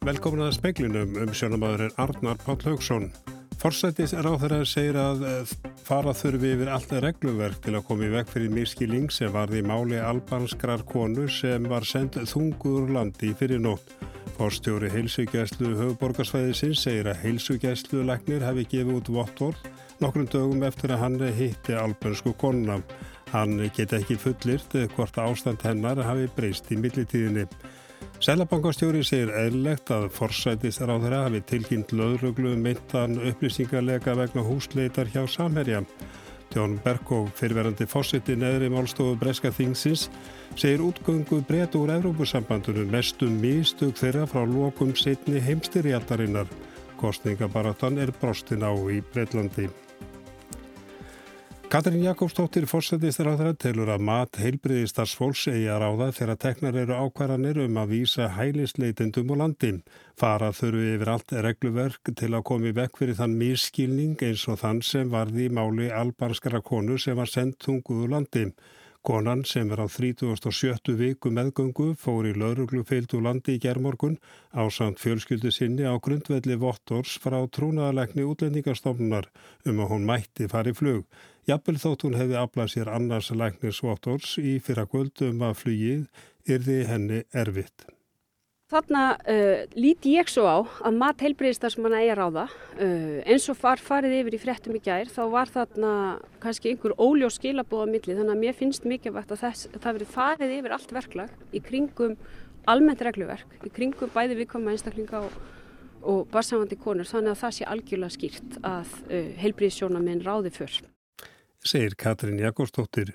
Velkomin að speiklinum um sjónamaðurinn Arnar Páll Haugsson. Forsættis ráþæra segir að eh, fara þurfi yfir alltaf regluverk til að koma í vekk fyrir miskiling sem varði máli albanskrar konu sem var sendt þungur landi fyrir nótt. Forstjóri heilsugjæslu höfuborgarsvæðisins segir að heilsugjæslu læknir hefði gefið út vottorð nokkrum dögum eftir að hann hitti albansku konuna. Hann geti ekki fullirt hvort ástand hennar hafi breyst í millitíðinni. Sælabankastjóri segir eðlilegt að forsætist ráðra hafi tilkynnt löðruglu meintan upplýsingarlega vegna húsleitar hjá Samherja. Tjón Berkov, fyrirverandi fórseti neðri málstofu Breska Þingsins, segir útgöngu breyt úr Evrópusambandunum mestum mistug þeirra frá lokum setni heimstyrjaldarinnar. Kostningabaratan er brostin á í Breitlandi. Katrín Jakobsdóttir fórsetist ráðra telur að mat heilbriðistarsfólks eigi að ráða þegar teknar eru ákvarðanir um að vísa hælisleitendum og landi. Fara þurfu yfir allt regluverk til að komi vekk fyrir þann mískilning eins og þann sem varði í máli albarskara konu sem var sendt tunguðu landi. Konan sem er á 37. viku meðgöngu fór í lauruglu feildu landi í gerðmorgun á samt fjölskyldu sinni á grundvelli vottors frá trúnaðalegni útlendingarstofnunar um að hún mætti fari flug. Jafnvel þótt hún hefði aflað sér annars læknisvottors í fyrra kvöldum að flugið yrði henni erfitt. Þarna uh, líti ég svo á að mat heilbreyðistar sem hann eigi að ráða. Uh, eins og far farið yfir í fréttum í gær þá var þarna kannski einhver óljós skilabóða milli þannig að mér finnst mikilvægt að, þess, að það verið farið yfir allt verklag í kringum almennt regluverk, í kringum bæði viðkoma einstaklinga og, og barsamandi konur þannig að það sé algjörlega skýrt að uh, heilbreyðissjónaminn ráði fyrr segir Katrín Jakobsdóttir.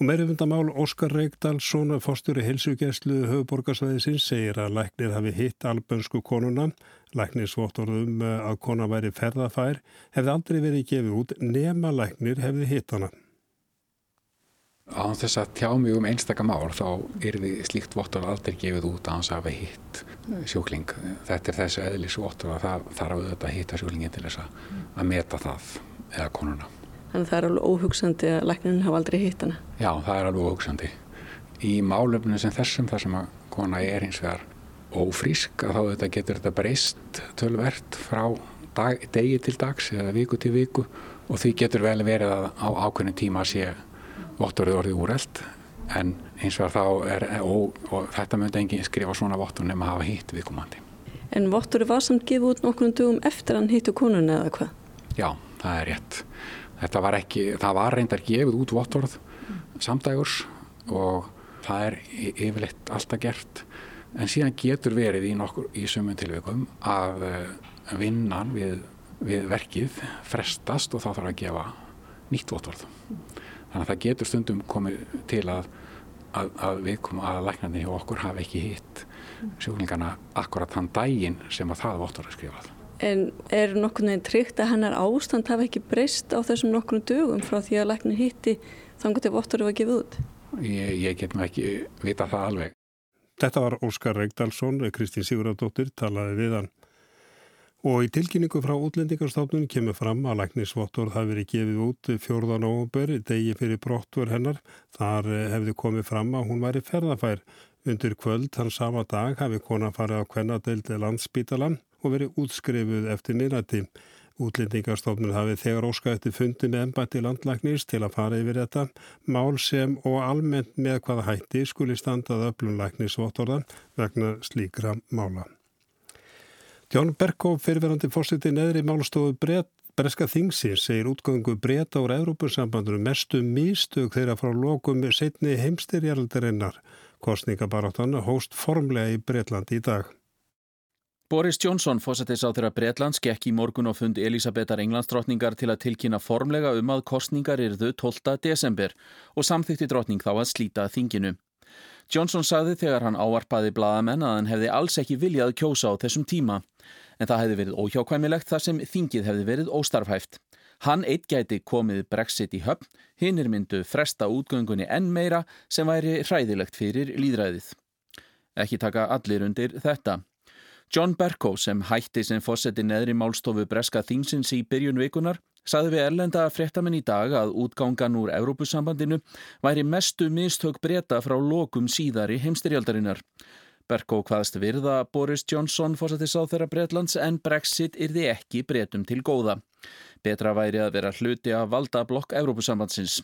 Og meirifundamál Óskar Reykdal, svona fórstjóri heilsugjæslu höfuborgarsvæðisins, segir að læknir hafi hitt albönsku konuna. Læknir svottorðum að kona væri ferðafær, hefði aldrei verið gefið út, nema læknir hefði hitt hana. Á þess að tjá mig um einstakamál þá er því slíkt vottor aldrei gefið út að hans hafa hitt sjúkling. Þetta er þessu eðlis vottor að það þarf auðvitað að hitta sjúklingin til þess að meta það eða konuna. Þannig að það er alveg óhugsandi að lækninin hafa aldrei hitt hana. Já, það er alveg óhugsandi. Í málefninu sem þessum, þar sem að kona er hins vegar ófrísk, að þá þetta getur þetta breyst tölvert frá dag, degi til dags eða viku til viku og því getur vel verið að á ákveðinu tíma sé vottorðið orðið úreld en hins vegar þá er, og, og þetta myndi enginn skrifa svona vottor nema að hafa hitt viðkomandi. En vottorðið var samt gefið út nokkrum dugum eftir hann hittu konuna eða hvað? Já, það er rétt. Þetta var ekki, það var reyndar gefið út vottorð samdægurs og það er yfirleitt alltaf gert en síðan getur verið í, nokkur, í sömum tilveikum að eh, vinnan við, við verkið frestast og þá þarf að gefa nýtt vottorð. Þannig að það getur stundum komið til að, að, að við komum að læknandi hjá okkur hafa ekki hitt sjúklingarna akkurat þann daginn sem að það vottorð er skrifað. En er nokkur neginn tryggt að hennar ástand hafa ekki breyst á þessum nokkur dögum frá því að læknin hitti þannig að vottur var gefið út? Ég, ég get maður ekki vita það alveg. Þetta var Óskar Reykdalsson, Kristín Sigurðardóttir talaði við hann. Og í tilkynningu frá útlendingarstofnun kemur fram að læknisvottorð hafi verið gefið út 4. november, degi fyrir brottver hennar. Þar hefði komið fram að hún væri ferðafær. Undir kvöld hann sama dag hafi konan farið á kvennadeildi landsbítalan og verið útskrifuð eftir minnati. Útlendingarstofnun hafi þegar óska eftir fundi með ennbætti landlæknist til að fara yfir þetta mál sem og almennt með hvaða hætti skuli standað öflunlæknisvottorðan vegna slíkra mála. Tjón Berkó fyrirverandi fórsiti neðri málstofu breytt Breska Þingsins segir útgöngu breyta úr Európussambandunum mestu místug þeirra frá lokum setni heimstyrjaldarinnar. Kostningabaráttan hóst formlega í Breitlandi í dag. Boris Johnson, fósættis á þeirra Breitlands, gekk í morgun og fund Elisabethar Englandsdrottningar til að tilkynna formlega um að kostningar yrðu 12. desember og samþykti drottning þá að slíta þinginu. Johnson sagði þegar hann áarpaði bladamenn að hann hefði alls ekki viljað kjósa á þessum tíma, en það hefði verið óhjákvæmilegt þar sem þingið hefði verið óstarfhæft. Hann eitt gæti komið Brexit í höfn, hinn er myndu fresta útgöngunni enn meira sem væri hræðilegt fyrir líðræðið. Ekki taka allir undir þetta. John Berko sem hætti sem fósetti neðri málstofu Breska Þingsins í byrjun vikunar saði við erlenda fréttamenn í dag að útgangan úr Európusambandinu væri mestu mistök breyta frá lokum síðari heimstyrjaldarinnar. Berko hvaðst virða Boris Johnson fórsættis á þeirra Breitlands en Brexit yrði ekki breytum til góða. Betra væri að vera hluti að valda blokk Evrópusambandsins.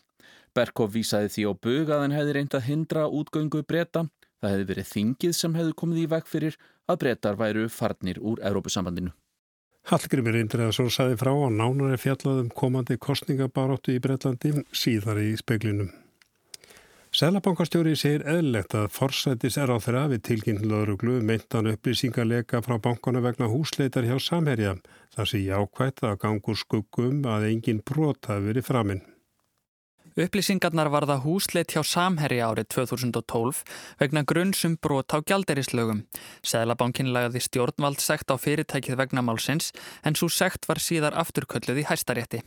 Berko vísaði því á bug að hann hefði reynd að hindra útgöngu breyta. Það hefði verið þingið sem hefði komið í veg fyrir að breytar væru farnir úr Evrópusambandinu. Hallgrimur Indriðarsson saði frá á nánari fjallaðum komandi kostningabaróttu í Breitlandi síðar í speklinum. Sælabankastjóri segir eðlegt að forsættis er á þeirra við tilkynnt lauruglu meintan upplýsingarleika frá bankana vegna húsleitar hjá Samherja. Það sé jákvægt að gangur skuggum að engin brot hafi verið framinn. Upplýsingarnar varða húsleit hjá Samherji árið 2012 vegna grunnsum brot á gjalderislögum. Sæðlabankin lagði stjórnvald sekt á fyrirtækið vegna málsins en svo sekt var síðar afturkölluð í hæstarétti.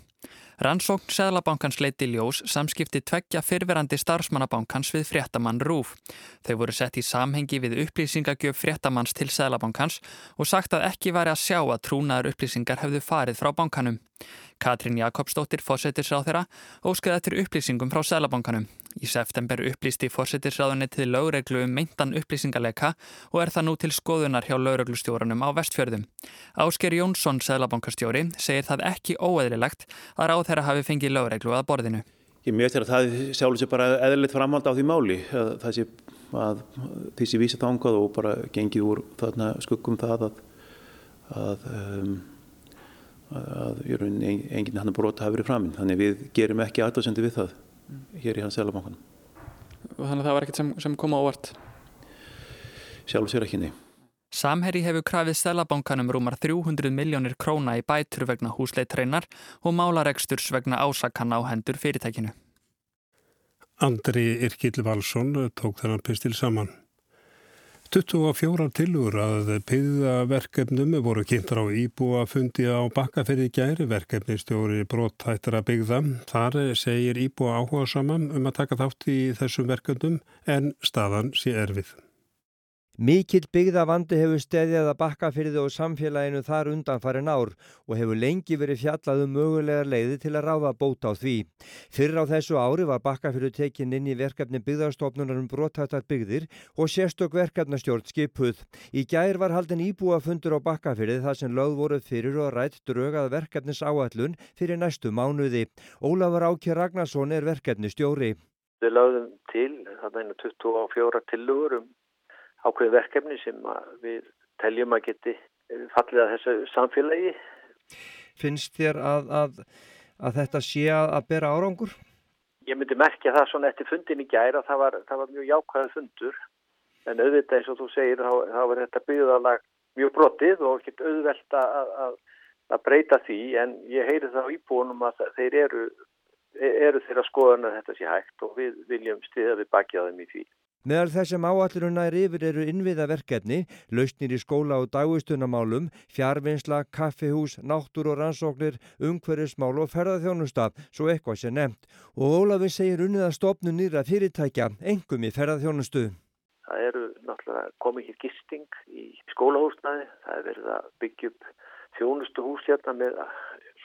Rannsókn Sæðlabankans leiti ljós samskipti tveggja fyrverandi starfsmannabankans við fréttamann Rúf. Þau voru sett í samhengi við upplýsingagjöf fréttamanns til Sæðlabankans og sagt að ekki væri að sjá að trúnaður upplýsingar hefðu farið frá bankanum. Katrín Jakobsdóttir fórsetisráð þeirra óskaði eftir upplýsingum frá Sæðlabankanum. Í september upplýsti fórsetisráðunni til lögreglu um meintan upplýsingarleika og er það nú til skoðunar hjá lögreglustjórunum á vestfjörðum. Ásker Jónsson, Sæðlabankastjóri, segir það ekki óeðlilegt að ráð þeirra hafi fengið lögreglu að borðinu. Ég mjög til að það sjálf sér bara eðlilegt framhald á því máli. Það sé að því sé vísa þángað og bara gengið úr þarna skuggum það að, að um, að enginn hann brota hafi verið framinn. Þannig við gerum ekki aðdáðsendi við það hér í hans selabankanum. Þannig að það var ekkert sem, sem kom á óvart? Sjálf sér ekki niður. Samherji hefur krafið selabankanum rúmar 300 miljónir króna í bætur vegna húsleitreinar og málaregsturs vegna ásakanna á hendur fyrirtækinu. Andri Irkill Valsson tók þennan pistil saman. 24 tilugur að byggðaverkefnum voru kynntar á íbúa fundi á bakkaferði gæri verkefnistjóri brottættra byggða. Þar segir íbúa áhuga saman um að taka þátt í þessum verkefnum en staðan sé erfið. Mikill byggðavandi hefur stedjað að bakkafyrði og samfélaginu þar undan farin ár og hefur lengi verið fjallað um mögulegar leiði til að ráða bóta á því. Fyrr á þessu ári var bakkafyrðu tekin inn í verkefni byggðarstofnunar um brotthættat byggðir og sérstök verkefnastjórn skipuð. Í gær var haldin íbúafundur á bakkafyrði þar sem lögð voruð fyrir og rætt drögað verkefnis áallun fyrir næstu mánuði. Ólafur Ákja Ragnarsson er verkefnistjóri. Við lögðum til þarna 24 tilugur um ákveði verkefni sem við teljum að geti fallið að þessu samfélagi. Finnst þér að, að, að þetta sé að bera árangur? Ég myndi merkja það svona eftir fundin í gæra, það var, það var mjög jákvæða fundur en auðvitað eins og þú segir þá, þá var þetta byggðalag mjög brotið og ekkert auðvelt að, að breyta því en ég heyri það á íbúinum að þeir eru, eru þeirra skoðan að þetta sé hægt og við viljum stiða við þeim í því. Meðal þessum áalluruna er yfir eru innviðaverkefni, lausnir í skóla og dagvistunamálum, fjárvinnsla, kaffihús, náttúr og rannsóknir, umhverfismál og ferðarþjónusta, svo eitthvað sé nefnt. Og Ólafur segir unnið að stopnu nýra fyrirtækja, engum í ferðarþjónustu. Það eru náttúrulega komið hér gisting í skólahúsnaði, það er verið að byggja upp þjónustuhús hérna með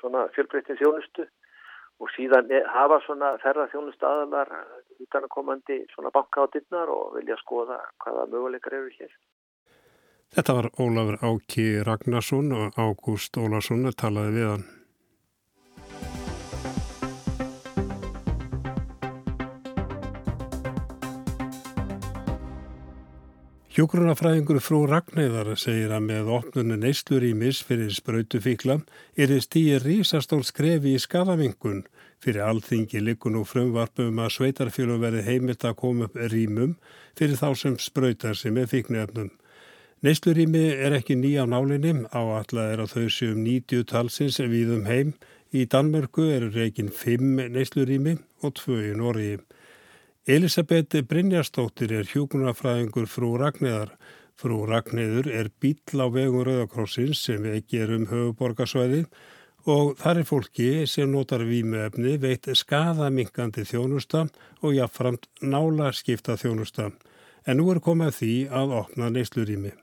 svona fjölbreytin þjónustu og síðan hafa svona ferðarþjónustu aðalar utanakomandi svona banka á dittnar og vilja skoða hvaða möguleikar eru hér. Þetta var Ólafur Áki Ragnarsson og Ágúst Ólarsson talaði við hann. Hjógrunafræðingur frú Ragnæðar segir að með opnunu neyslurímis fyrir sprautufíkla er þið stýið rísastór skrefi í skadamingun. Fyrir alþingi likun og frumvarpum að sveitarfélum verði heimilt að koma upp rímum fyrir þá sem sprautar sem er fíknefnum. Neyslurími er ekki nýja á nálinni, áallega er að þau séum 90 talsins við um heim. Í Danmörku eru reygin 5 neyslurími og 2 í Norgi. Elisabeth Brynjarstóttir er hjókunarfræðingur frú Ragnæðar. Frú Ragnæður er bíl á vegum Rauðakrossins sem ekki er um höfuborgarsvæði og þar er fólki sem notar výmuefni veit skadamingandi þjónusta og jáfnframt nála skipta þjónusta. En nú er komið því að opna neyslurími.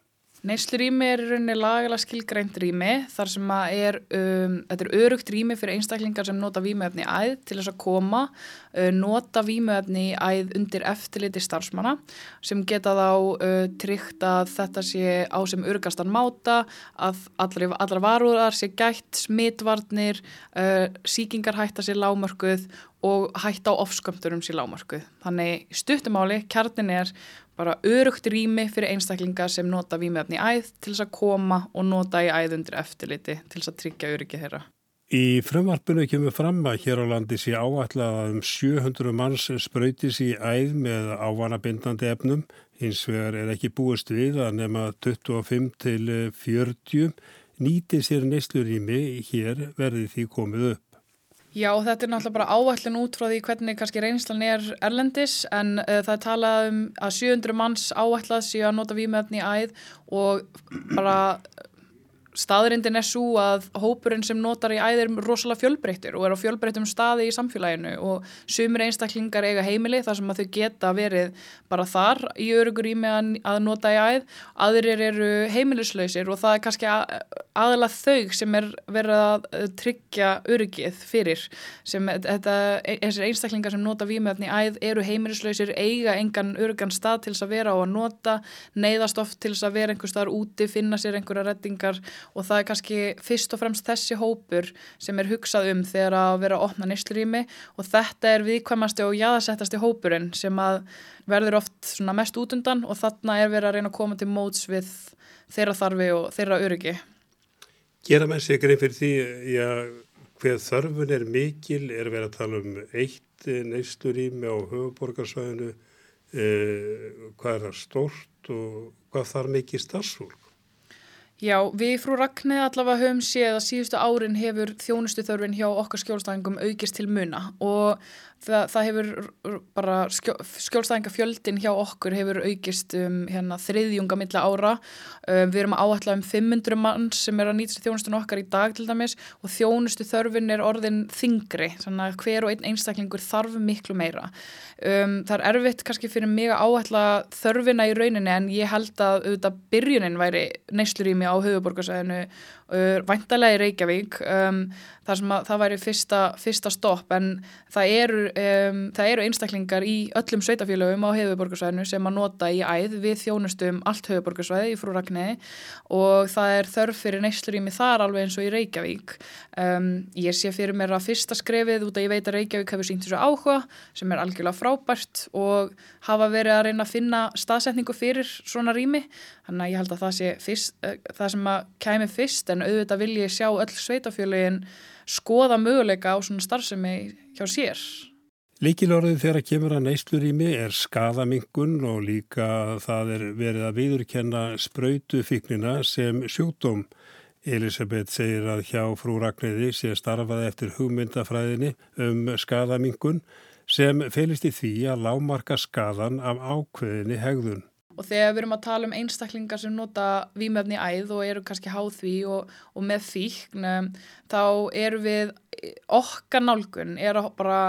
Neyslurými er í rauninni lagalega skilgrænt rými þar sem að er, um, þetta er örugt rými fyrir einstaklingar sem nota vímuefni í æð til þess að koma, uh, nota vímuefni í æð undir eftirliti starfsmanna sem geta þá uh, tryggt að þetta sé á sem örugastan máta, að allra, allra varúðar sé gætt, smitvarnir, uh, síkingar hætta sér lámörkuð og hætta á ofskömmturum sér lámörkuð. Þannig stuttumáli, kjarnin er bara örugt rými fyrir einstaklinga sem nota výmefni í æð til þess að koma og nota í æð undir eftirliti til þess að tryggja öryggi þeirra. Í frumvarpinu kemur fram að hér á landi sé áallega að um 700 manns spröytis í æð með ávanabindandi efnum. Hins vegar er ekki búist við að nema 25 til 40 nýti sér neyslurími hér verði því komið upp. Já, þetta er náttúrulega bara áætlun út frá því hvernig kannski reynslan er erlendis en uh, það er talað um að 700 manns áætlað séu að nota výmöfni í æð og bara staðrindin er svo að hópurinn sem notar í æðir rosalega fjölbreyttir og er á fjölbreyttum staði í samfélaginu og sumir einstaklingar eiga heimili þar sem að þau geta verið bara þar í örugur í með að nota í æð. Aðrir eru heimilislausir og það er kannski aðalega þau sem er verið að tryggja örugið fyrir sem þetta, þessir einstaklingar sem nota výmöfni í æð eru heimilislausir eiga engan örugan stað til þess að vera á að nota neyðast oft til þess að vera einhver staðar úti, finna sér einhverja rettingar og það er kannski fyrst og fremst þessi hópur sem er hugsað um þegar að vera að opna nýstlurými og þetta er viðkvæmasti og jáðasettasti hópurinn sem að verður oft mest útundan og þarna er verið að reyna að koma til móts við þeirra þarfi og þeirra öryggi. Gera sig grein fyrir því já, hver þörfun er mikil, er verið að tala um eitt nýstlurými á höfuborgarsvæðinu, eh, hvað er það stort og hvað þarf mikið starfsfólk? Já, við frú Ragnæði allavega höfum séð að síðustu árin hefur þjónustu þörfin hjá okkar skjólstæðingum aukist til muna og það, það hefur bara skjó, skjólstæðingafjöldin hjá okkur hefur aukist um hérna, þriðjunga milla ára. Um, við erum að áætla um 500 mann sem er að nýta þjónustun okkar í dag til dæmis og þjónustu þörfin er orðin þingri, þannig að hver og einn einstaklingur þarf miklu meira. Um, það er erfitt kannski fyrir mig að áætla þörfina í rauninni en ég held að auðvitað byrjunin væri neyslurími á höfuborgarsæðinu væntalega í Reykjavík um, þar sem að það væri fyrsta, fyrsta stopp en það eru, um, það eru einstaklingar í öllum sveitafélögum á höfuborgarsvæðinu sem að nota í æð við þjónustum allt höfuborgarsvæði í frú Ragnæði og það er þörf fyrir neyslurími þar alveg eins og í Reykjavík. Um, ég sé fyrir mér að fyrsta skrefið út að ég veit að Reykjavík hefur sínt þessu áhuga sem er algjörlega frábært og hafa verið að reyna að finna staðsetningu fyrir svona rými þannig að ég held að það sé fyrst, uh, það sem að kæmi fyrst en auðvitað vil ég sjá öll sveitafélögin skoða möguleika á svona starfsemi hjá sér. Líkilorðið þegar að kemur að neyslurími er skaðamingun og líka það er verið að viðurkenna sprautufíknina sem sjúkdóm. Elisabeth segir að hjá frú Ragnæði sé starfaði eftir hugmyndafræðinni um skaðamingun sem felist í því að lámarka skaðan af ákveðinni hegðun. Og þegar við erum að tala um einstaklingar sem nota výmefni æð og eru kannski háð því og, og með fíkn, þá eru við, okkar nálgun er að bara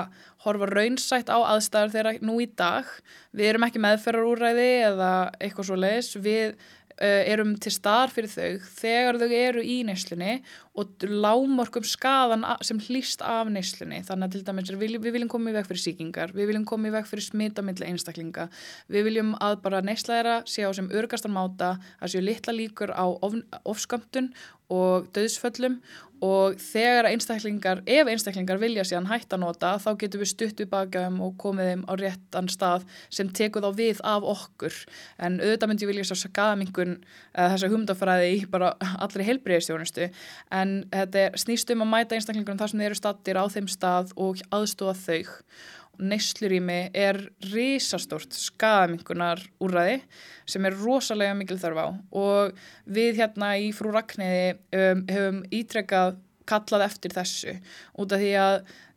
horfa raunsætt á aðstæður þeirra nú í dag. Við erum ekki meðferðarúræði eða eitthvað svo leiðis, við erum til staðar fyrir þau þegar þau eru í neyslunni og lámorkum skadan sem hlýst af neyslunni. Þannig að til dæmis við, við viljum koma í veg fyrir síkingar við viljum koma í veg fyrir smitamilli einstaklinga. Við viljum að bara neyslæðira sé á sem örgastan máta að séu litla líkur á of, ofskömmtun og döðsföllum og þegar einstaklingar, ef einstaklingar vilja síðan hætta nota þá getum við stutt við bakaðum og komið þeim á réttan stað sem tekur þá við af okkur. En auðvitað myndi ég vilja svo skadamingun uh, þessa humdafræði í bara allri heilbreyðistjónustu en þetta snýst um að mæta einstaklingunum þar sem þeir eru stattir á þeim stað og aðstóða þau Neyslurími er risastort skadamingunar úrraði sem er rosalega mikil þarf á. Og við hérna í frú Ragnæði um, hefum ítrekkað kallað eftir þessu út af því að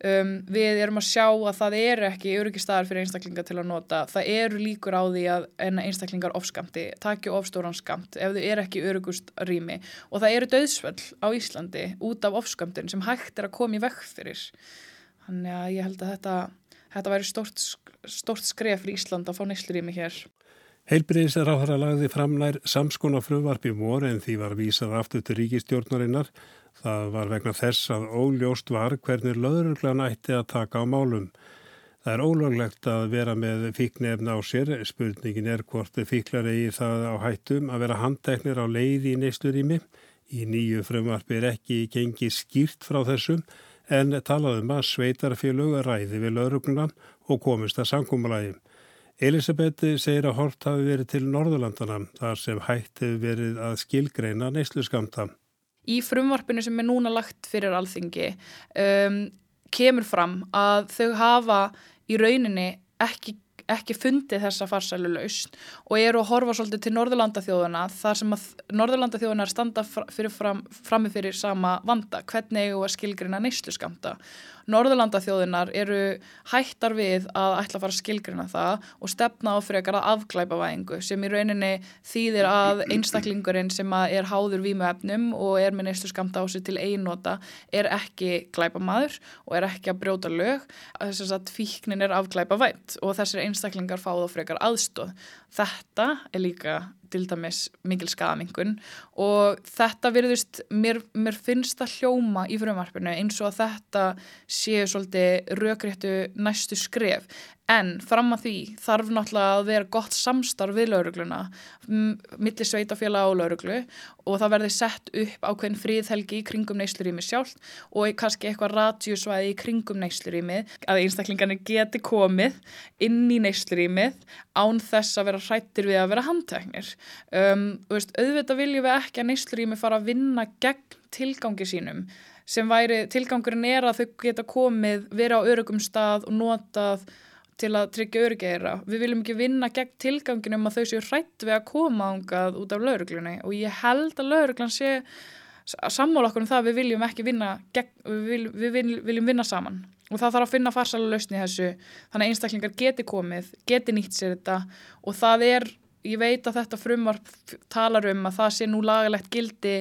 um, við erum að sjá að það eru ekki öryggistæðar fyrir einstaklingar til að nota. Það eru líkur á því að einstaklingar ofskamti, takju ofstóran skamt ef þau eru ekki öryggust rými. Og það eru döðsvöld á Íslandi út af ofskamtin sem hægt er að koma í vekk fyrir. Þannig að ég held að þetta þetta væri stort, stort skref fyrir Ísland að fá neyslurými hér. Heilbriðis er á þeirra lagði framnær samskona frumvarpi voru en því var vísað aftur til ríkistjórnarinnar. Það var vegna þess að óljóst var hvernig löðuruglan ætti að taka á málum. Það er ólöglegt að vera með fíknefna á sér. Spurningin er hvort fíklar eigi það á hættum að vera handteknir á leiði í neyslurími. Í nýju frumvarpi er ekki gengið skýrt frá þessum en talaðum að sveitarfélög ræði við löðurugluna og komist að sankumulagi. Elisabeth segir að hort hafi verið til Norðurlandana þar sem hætt hefur verið að skilgreina neyslu skamta. Í frumvarpinu sem er núna lagt fyrir alþingi um, kemur fram að þau hafa í rauninni ekki ekki fundið þessa farsælu lausn og eru að horfa svolítið til Norðurlandaþjóðuna þar sem að Norðurlandaþjóðuna er standa fyrir fram, frammi fyrir sama vanda, hvernig eru að skilgrina neyslu skamta. Norðurlandaþjóðunar eru hættar við að ætla að fara að skilgrina það og stefna á frekar að afglæpa væðingu sem í rauninni þýðir að einstaklingurinn sem að er háður vímuefnum og er með neyslu skamta á sig til einnota er ekki glæpa maður og er ekki að brjóta lög, þess að fíknin er afglæpa vænt og þessir einstaklingar fá þá frekar aðstóð. Þetta er líka til dæmis mikil skadamingun og þetta virðist, mér, mér finnst það hljóma í frumarpinu eins og að þetta séu svolítið rökréttu næstu skref En fram að því þarf náttúrulega að vera gott samstarf við laurugluna, millir sveitafélag og lauruglu og það verði sett upp ákveðin fríðhelgi í kringum neyslurými sjálf og kannski eitthvað ratjúsvæði í kringum neyslurými að einstaklingarnir geti komið inn í neyslurýmið án þess að vera hrættir við að vera handteknir. Um, veist, auðvitað viljum við ekki að neyslurými fara að vinna gegn tilgangi sínum sem væri, tilgangurinn er að þau geta komið, vera á örugum stað og notað til að tryggja öryggeira. Við viljum ekki vinna gegn tilganginum að þau séu hrætt við að koma ángað út af lauruglunni og ég held að lauruglan sé sammála okkur um það að við viljum ekki vinna gegn, við, við vil, viljum vinna saman. Og það þarf að finna farsala lausni þessu. Þannig að einstaklingar geti komið, geti nýtt sér þetta. Og það er, ég veit að þetta frumvarp talar um að það sé nú lagalegt gildi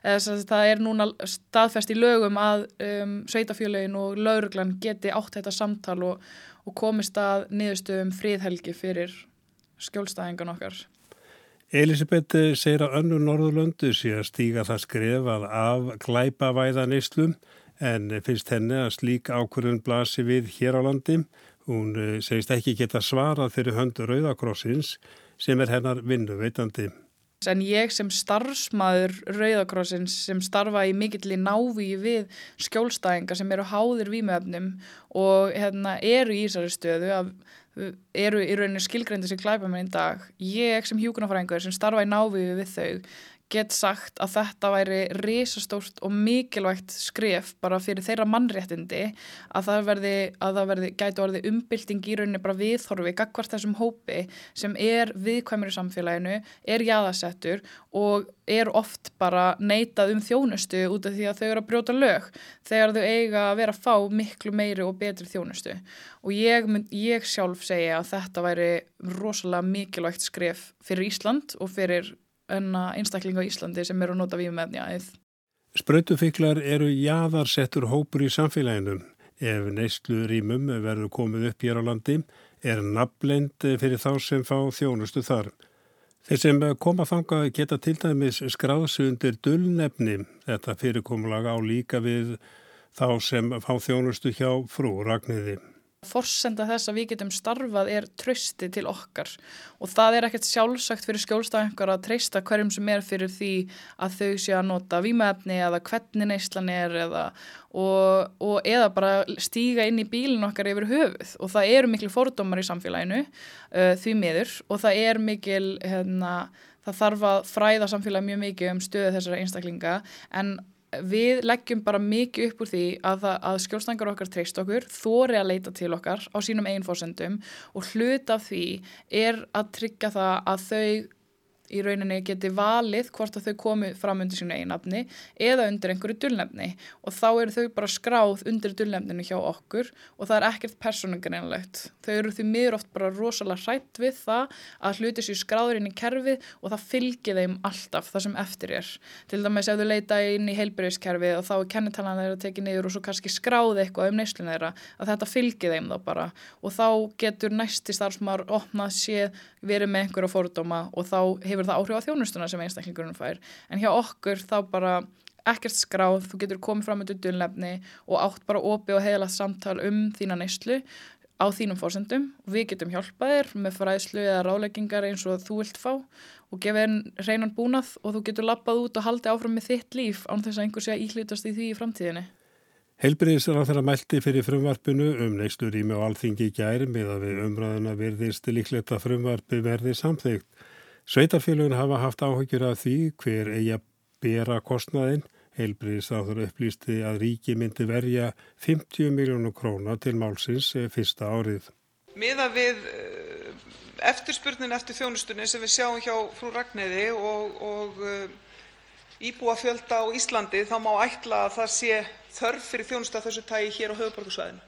eða það er núna staðfest í lögum að um, sveitafjölögin og lauruglan geti átt þetta samtal og og komist að niðurstöðum fríðhelgi fyrir skjólstæðingan okkar. Elisabeth segir að önnu Norðurlöndu sé að stíga það skrefað af glæpavæðan Íslum en finnst henni að slík ákvörðun blasi við hér á landi. Hún eh, segist ekki geta svarað fyrir höndu Rauðakrossins sem er hennar vinnuveitandi. En ég sem starfsmæður Rauðakrossins sem starfa í mikill í náví við skjólstæðinga sem eru háðir výmöfnum og hérna, eru í Ísari stöðu að eru í rauninu skilgrendi sem glæpa mér í dag. Ég sem hjúkunarfræðingur sem starfa í náví við þau get sagt að þetta væri risastórt og mikilvægt skref bara fyrir þeirra mannréttindi að það verði, að það verði gæti orði umbylting í rauninni bara viðhorfi gagvart þessum hópi sem er viðkvæmur í samfélaginu, er jáðasettur og er oft bara neitað um þjónustu út af því að þau eru að brjóta lög þegar þau eiga að vera að fá miklu meiri og betri þjónustu. Og ég, ég sjálf segja að þetta væri rosalega mikilvægt skref fyrir Ísland og fyrir enna einstaklinga í Íslandi sem eru að nota vímefni aðeð. Spröytufíklar eru jáðarsettur hópur í samfélaginu. Ef neyslu rýmum verður komið upp hér á landi er nafnlend fyrir þá sem fá þjónustu þar. Þeir sem koma þanga geta til dæmis skráðsu undir dullnefni. Þetta fyrirkomulaga á líka við þá sem fá þjónustu hjá frú Ragnhiði. Forsenda þess að við getum starfað er trösti til okkar. Og það er ekkert sjálfsagt fyrir skjólstæðingar að treysta hverjum sem er fyrir því að þau sé að nota výmaefni eða hvernig neyslan er eða, og, og eða bara stíga inn í bílinn okkar yfir höfuð. Og það eru miklu fordómar í samfélaginu uh, því miður. Og það er mikil hérna, það þarf að fræða samfélagi mjög mikið um stöðu þessara einstaklinga. En við leggjum bara mikið upp úr því að, að skjólstangar okkar treyst okkur, þóri að leita til okkar á sínum einn fórsendum og hlut af því er að tryggja það að þau í rauninni geti valið hvort að þau komi fram undir sínu einafni eða undir einhverju dullnefni og þá eru þau bara skráð undir dullnefninu hjá okkur og það er ekkert persónungareinlegt. Þau eru því miður oft bara rosalega hrætt við það að hluti sér skráður inn í kerfið og það fylgir þeim alltaf það sem eftir er. Til dæmis ef þau leita inn í heilbyrðiskerfið og þá er kennitalan þeirra tekið niður og svo kannski skráði eitthvað um neysluna þeirra að þetta fylgir þeim þá bara og þá getur næsti starfsmár opnað séð verið með einhverja fórdóma og þá hefur það áhrif á þjónustuna sem einstaklingurinn fær en hjá okkur þá bara ekkert skráð, þú getur komið fram með dullnefni og átt bara opi og heilast samtal um þína neyslu á þínum fórsendum og við getum hjálpað þér með fræðslu eða ráleggingar eins og þú vilt fá og gefa einn reynan búnað og þú getur lappað út og haldið áfram með þitt líf án þess að einhver sé að íhlutast í því í framtíðinni. Heilbriðisar á þeirra mælti fyrir frumvarpinu um neyslu rými og alþingi gæri með að við umræðuna virðist líklegt að frumvarpi verði samþygt. Sveitarfélagun hafa haft áhugjur af því hver eigi að bera kostnaðinn. Heilbriðisar upplýsti að ríki myndi verja 50 miljónu króna til málsins fyrsta árið. Miða við eftirspurnin eftir þjónustunni sem við sjáum hjá frú Ragnæði og, og íbúafjölda á Íslandi þá má ætla að það sé þörf fyrir þjónustu af þessu tagi hér á höfuðborgarsvæðinu.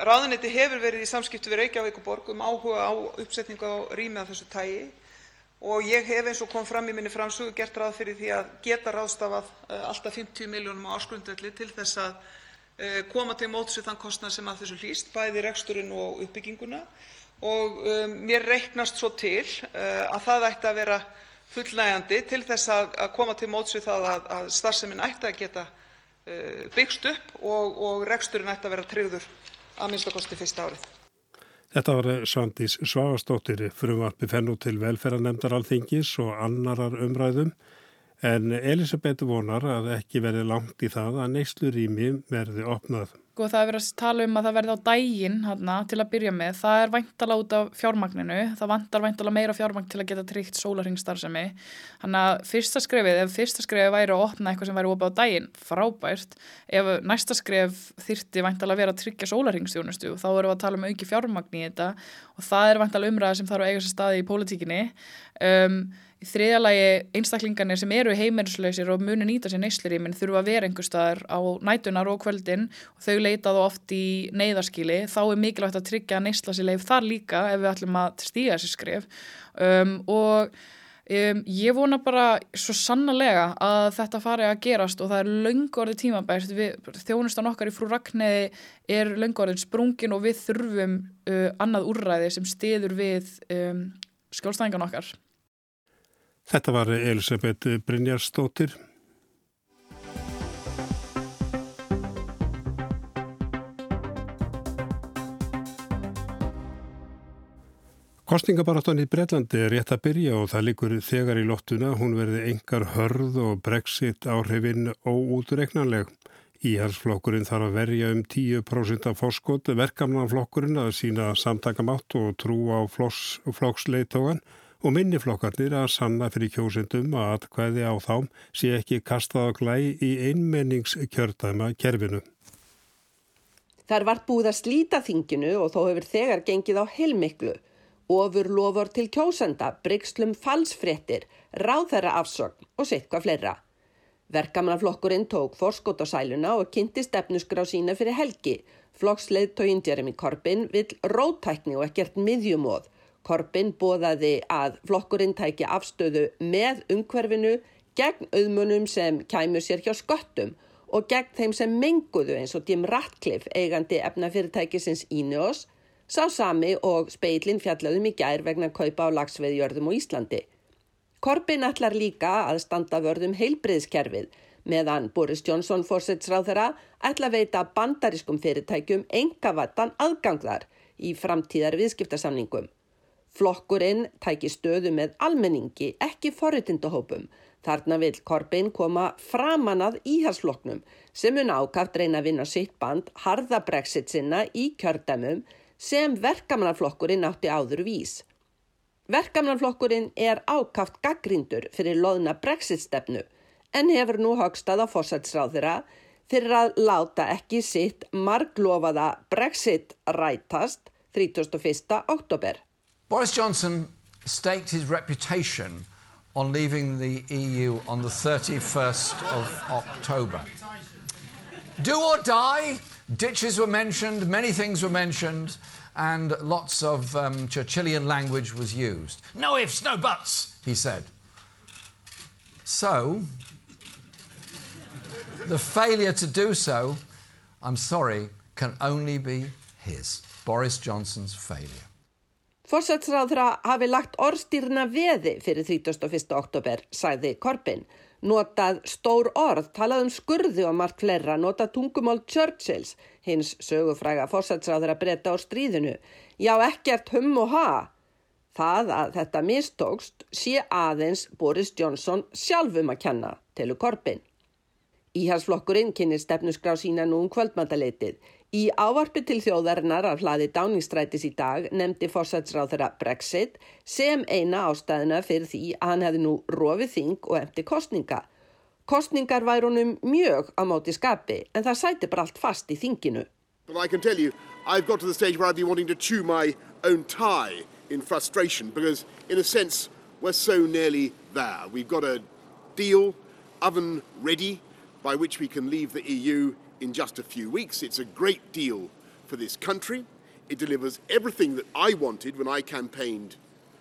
Ráðuneytið hefur verið í samskiptum við Reykjavíkurborg um áhuga á uppsetningu á rými af þessu tagi og ég hef, eins og kom fram í minni framsögu, gert ráð fyrir því að geta ráðstafað uh, allt að 50 milljónum á ársgrundvelli til að uh, koma til móts við þann kostnað sem af þessu hlýst, bæði reksturinn og uppbygginguna. Um, mér reiknast svo til að það ætti að vera fullnægjandi til að koma til móts við það að starfsemin ætti að geta byggst upp og reksturinn ætti að vera tryggður a.m.k. fyrsta árið. Þetta var Svandís Svavarsdóttir. Frumvarpið fer nú til velferðarnefndar Alþingis og annarar umræðum en Elisabeth vonar að ekki verði langt í það að neyslurými verði opnað. Sko það er verið að tala um að það verði á dægin hana, til að byrja með. Það er væntala út af fjármagninu. Það vantar væntala meira fjármagn til að geta tryggt sólarhingstarfsemi. Þannig að fyrsta skrefið, ef fyrsta skrefið væri að opna eitthvað sem væri opið á dægin, frábært. Ef næsta skref þyrti væntala að vera að tryggja sólarhingstjónustu, þá erum við að tala um auki fjármagn í þetta og það er væntala umræða sem þarf að eiga sér staði í pólitíkinni. Um, Í þriðja lagi einstaklingarnir sem eru heimerislausir og muni nýta sér neysluríminn þurfa að vera einhver staðar á nætunar og kvöldin og þau leitaðu oft í neyðarskíli. Þá er mikilvægt að tryggja neysla sér leif þar líka ef við ætlum að stíga þessi skrif um, og um, ég vona bara svo sannlega að þetta fari að gerast og það er laungorði tímabært. Við, þjónustan okkar í frú Ragnæði er laungorðin sprungin og við þurfum uh, annað úrræði sem stiður við um, skjólstæðingan okkar. Þetta var Elisabeth Brynjarsdóttir. Kostningabaráttan í Breitlandi er rétt að byrja og það likur þegar í lottuna. Hún verði engar hörð og brexit áhrifin óútreiknanleg. Íhalsflokkurinn þarf að verja um 10% af fórskot, verkamnanflokkurinn að sína samtakamátt og trú á flokksleitógan og minniflokkarnir að sanna fyrir kjósendum að atkvæði á þám sé ekki kastað á glæ í einmenningskjördæma kerfinu. Þar vart búið að slíta þinginu og þó hefur þegar gengið á heilmiklu. Ofur lofur til kjósenda, brygslum falsfréttir, ráðherra afsögn og sitt hvað fleira. Verkamannaflokkurinn tók forskot á sæluna og kynnti stefnusgrá sína fyrir helgi. Flokksleðtógin Jeremy Corbyn vill rótækni og ekkert miðjumóð. Corbyn bóðaði að flokkurinn tæki afstöðu með umhverfinu gegn auðmunum sem kæmur sér hjá sköttum og gegn þeim sem menguðu eins og Jim Ratcliffe eigandi efnafyrirtækisins Ineos sá sami og speilin fjallaðum í gær vegna kaupa á lagsveðjörðum á Íslandi. Corbyn ætlar líka að standa vörðum heilbriðskerfið meðan Boris Johnson fórsetsráð þeirra ætla að veita bandariskum fyrirtækjum enga vattan aðgangðar í framtíðar viðskiptarsamningum. Flokkurinn tæki stöðu með almenningi, ekki forritindahópum. Þarna vil Corbyn koma framan að íhalsflokknum sem mun ákaft reyna að vinna sitt band harða brexit sinna í kjördæmum sem verkamannaflokkurinn átti áður vís. Verkamannaflokkurinn er ákaft gaggrindur fyrir loðna brexit-stefnu en hefur nú högstað á fórsætsráðira fyrir að láta ekki sitt marglofaða brexit rætast 31. oktober. Boris Johnson staked his reputation on leaving the EU on the 31st of October. Do or die, ditches were mentioned, many things were mentioned, and lots of um, Churchillian language was used. No ifs, no buts, he said. So, the failure to do so, I'm sorry, can only be his, Boris Johnson's failure. Forsætsráðra hafi lagt orðstýrna veði fyrir 31. oktober, sagði Korbin. Notað stór orð, talað um skurðu og margt fleira, notað tungumál Churchills, hins sögufræga forsætsráðra breyta á stríðinu. Já, ekkert hum og ha. Það að þetta mistókst sé aðeins Boris Johnson sjálfum að kenna, telur Korbin. Íhalsflokkurinn kynir stefnusgrá sína nú um kvöldmandaleitið. Í ávarpi til þjóðarinnar af hlaði dáningstrætis í dag nefndi fórsætsráð þeirra Brexit sem eina ástæðina fyrir því að hann hefði nú rofið þing og eftir kostninga. Kostningar væri honum mjög á móti skapi en það sæti bara allt fast í þinginu. I can tell you, I've got to the stage where I'd be wanting to chew my own tie in frustration because in a sense we're so nearly there. We've got a deal, oven ready, by which we can leave the EU in just a few weeks. It's a great deal for this country. It delivers everything that I wanted when I campaigned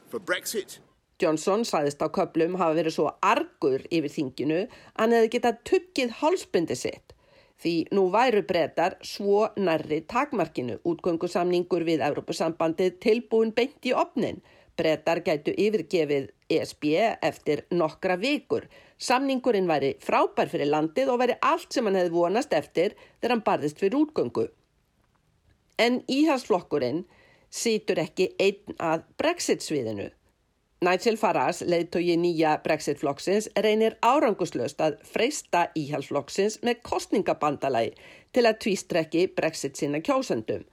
for Brexit. Johnson saðist á köplum hafa verið svo argur yfir þinginu að hann hefði getað tuggið hálsbundi sitt. Því nú væru breytar svo nærri takmarkinu útgöngusamningur við Európusambandið tilbúin beint í opnin. Breytar gætu yfirgefið ESB eftir nokkra vikur Samningurinn væri frábær fyrir landið og væri allt sem hann hefði vonast eftir þegar hann barðist fyrir útgöngu. En íhalsflokkurinn situr ekki einn að Brexit-sviðinu. Nigel Farage, leiðtói nýja Brexit-flokksins, reynir áranguslöst að freysta íhalsflokksins með kostningabandalagi til að tvístrekki Brexit sinna kjósendum.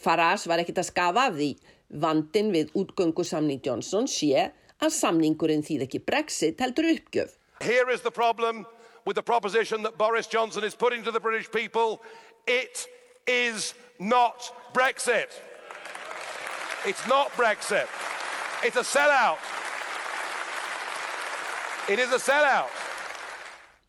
Farage var ekkit að skafa af því vandin við útgöngu samning Johnson sé að samningurinn þýð ekki Brexit heldur uppgjöf. Here is the problem with the proposition that Boris Johnson is putting to the British people. It is not Brexit. It's not Brexit. It's a sellout. It is a sellout.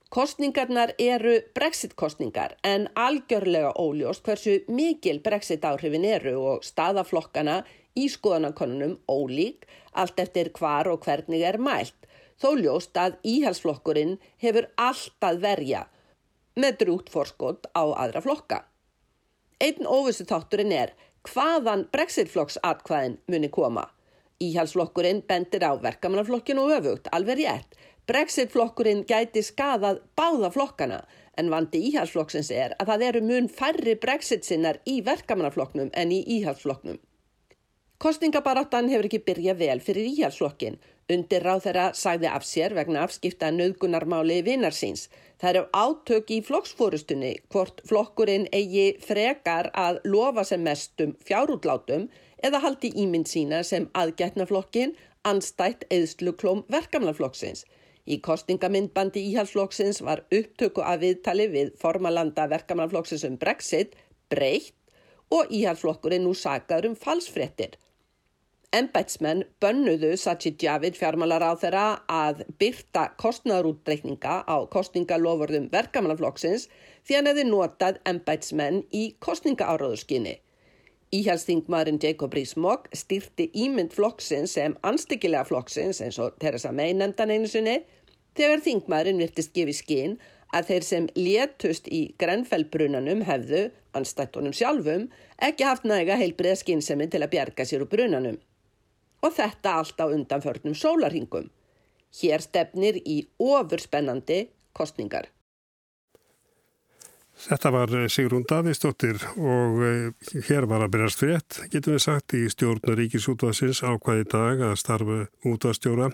Kostningarnar eru Brexit-kostningar en algjörlega óljóst hversu mikil Brexit-áhrifin eru og staðaflokkana í skoðanakonunum ólík allt eftir hvar og hvernig er mælt. Þó ljóst að íhalsflokkurinn hefur alltaf verja með drút forskot á aðra flokka. Einn óvissu þátturinn er hvaðan brexitflokksatkvæðin muni koma. Íhalsflokkurinn bendir á verkamannaflokkin og öfugt, alveg rétt. Brexitflokkurinn gæti skadað báða flokkana en vandi íhalsflokksins er að það eru mun færri brexit sinnar í verkamannaflokknum en í íhalsflokknum. Kostningabaráttan hefur ekki byrjað vel fyrir íhalsflokkin. Undir ráð þeirra sagði af sér vegna afskipta nöðgunarmáli vinnar síns. Það eru átök í flokksfórustunni hvort flokkurinn eigi frekar að lofa sem mestum fjárútlátum eða haldi ímynd sína sem aðgætnaflokkin anstætt eðsluklóm verkamlaflokksins. Í kostningamindbandi íhalsflokksins var upptöku af viðtali við formalanda verkamlaflokksins um Brexit breytt og íhalsflokkurinn nú sagaður um falsfrettir. Embætsmenn bönnuðu Sajid Javid fjármálar á þeirra að byrta kostnæðarútreikninga á kostningalofurðum verkamannaflokksins því hann hefði notað embætsmenn í kostningaáraðurskinni. Íhjálpsþingmaðurinn Jacob Rees-Mogg styrti ímynd flokksins sem anstíkilega flokksins eins og Theresa May nefndan einu sinni þegar þingmaðurinn virtist gefið skinn að þeir sem létust í grenfellbrunanum hefðu, anstættunum sjálfum, ekki haft næga heilbriða skinnsemi til að bjarga sér úr brunanum og þetta allt á undanförnum sólarhingum. Hér stefnir í ofurspennandi kostningar. Þetta var Sigrún Davíðsdóttir og eh, hér var að byrjast frétt, getum við sagt, í stjórn Ríkisútvarsins ákvaði dag að starfu útvarstjóra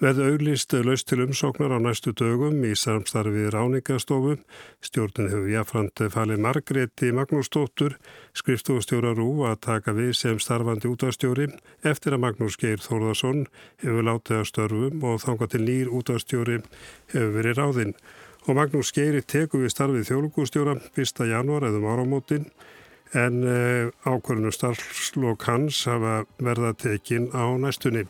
veði auglist laust til umsóknar á næstu dögum í samstarfi ráningastofu. Stjórnin hefur jáfnframt falið Margreti Magnúsdóttur, skrifstofustjóra Rú að taka við sem starfandi útvarstjóri eftir að Magnús Geir Þórðarsson hefur látið að störfum og þánga til nýr útvarstjóri hefur verið ráðinn og Magnús Geiri teku við starfið þjóðlugustjóra 1. januar eðum áramótin en uh, ákvörðinu starfslokk hans hafa verða tekin á næstunni.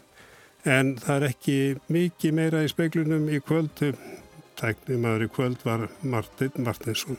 En það er ekki mikið meira í speiklunum í kvöld. Tæknimaður í kvöld var Martin Martinsson.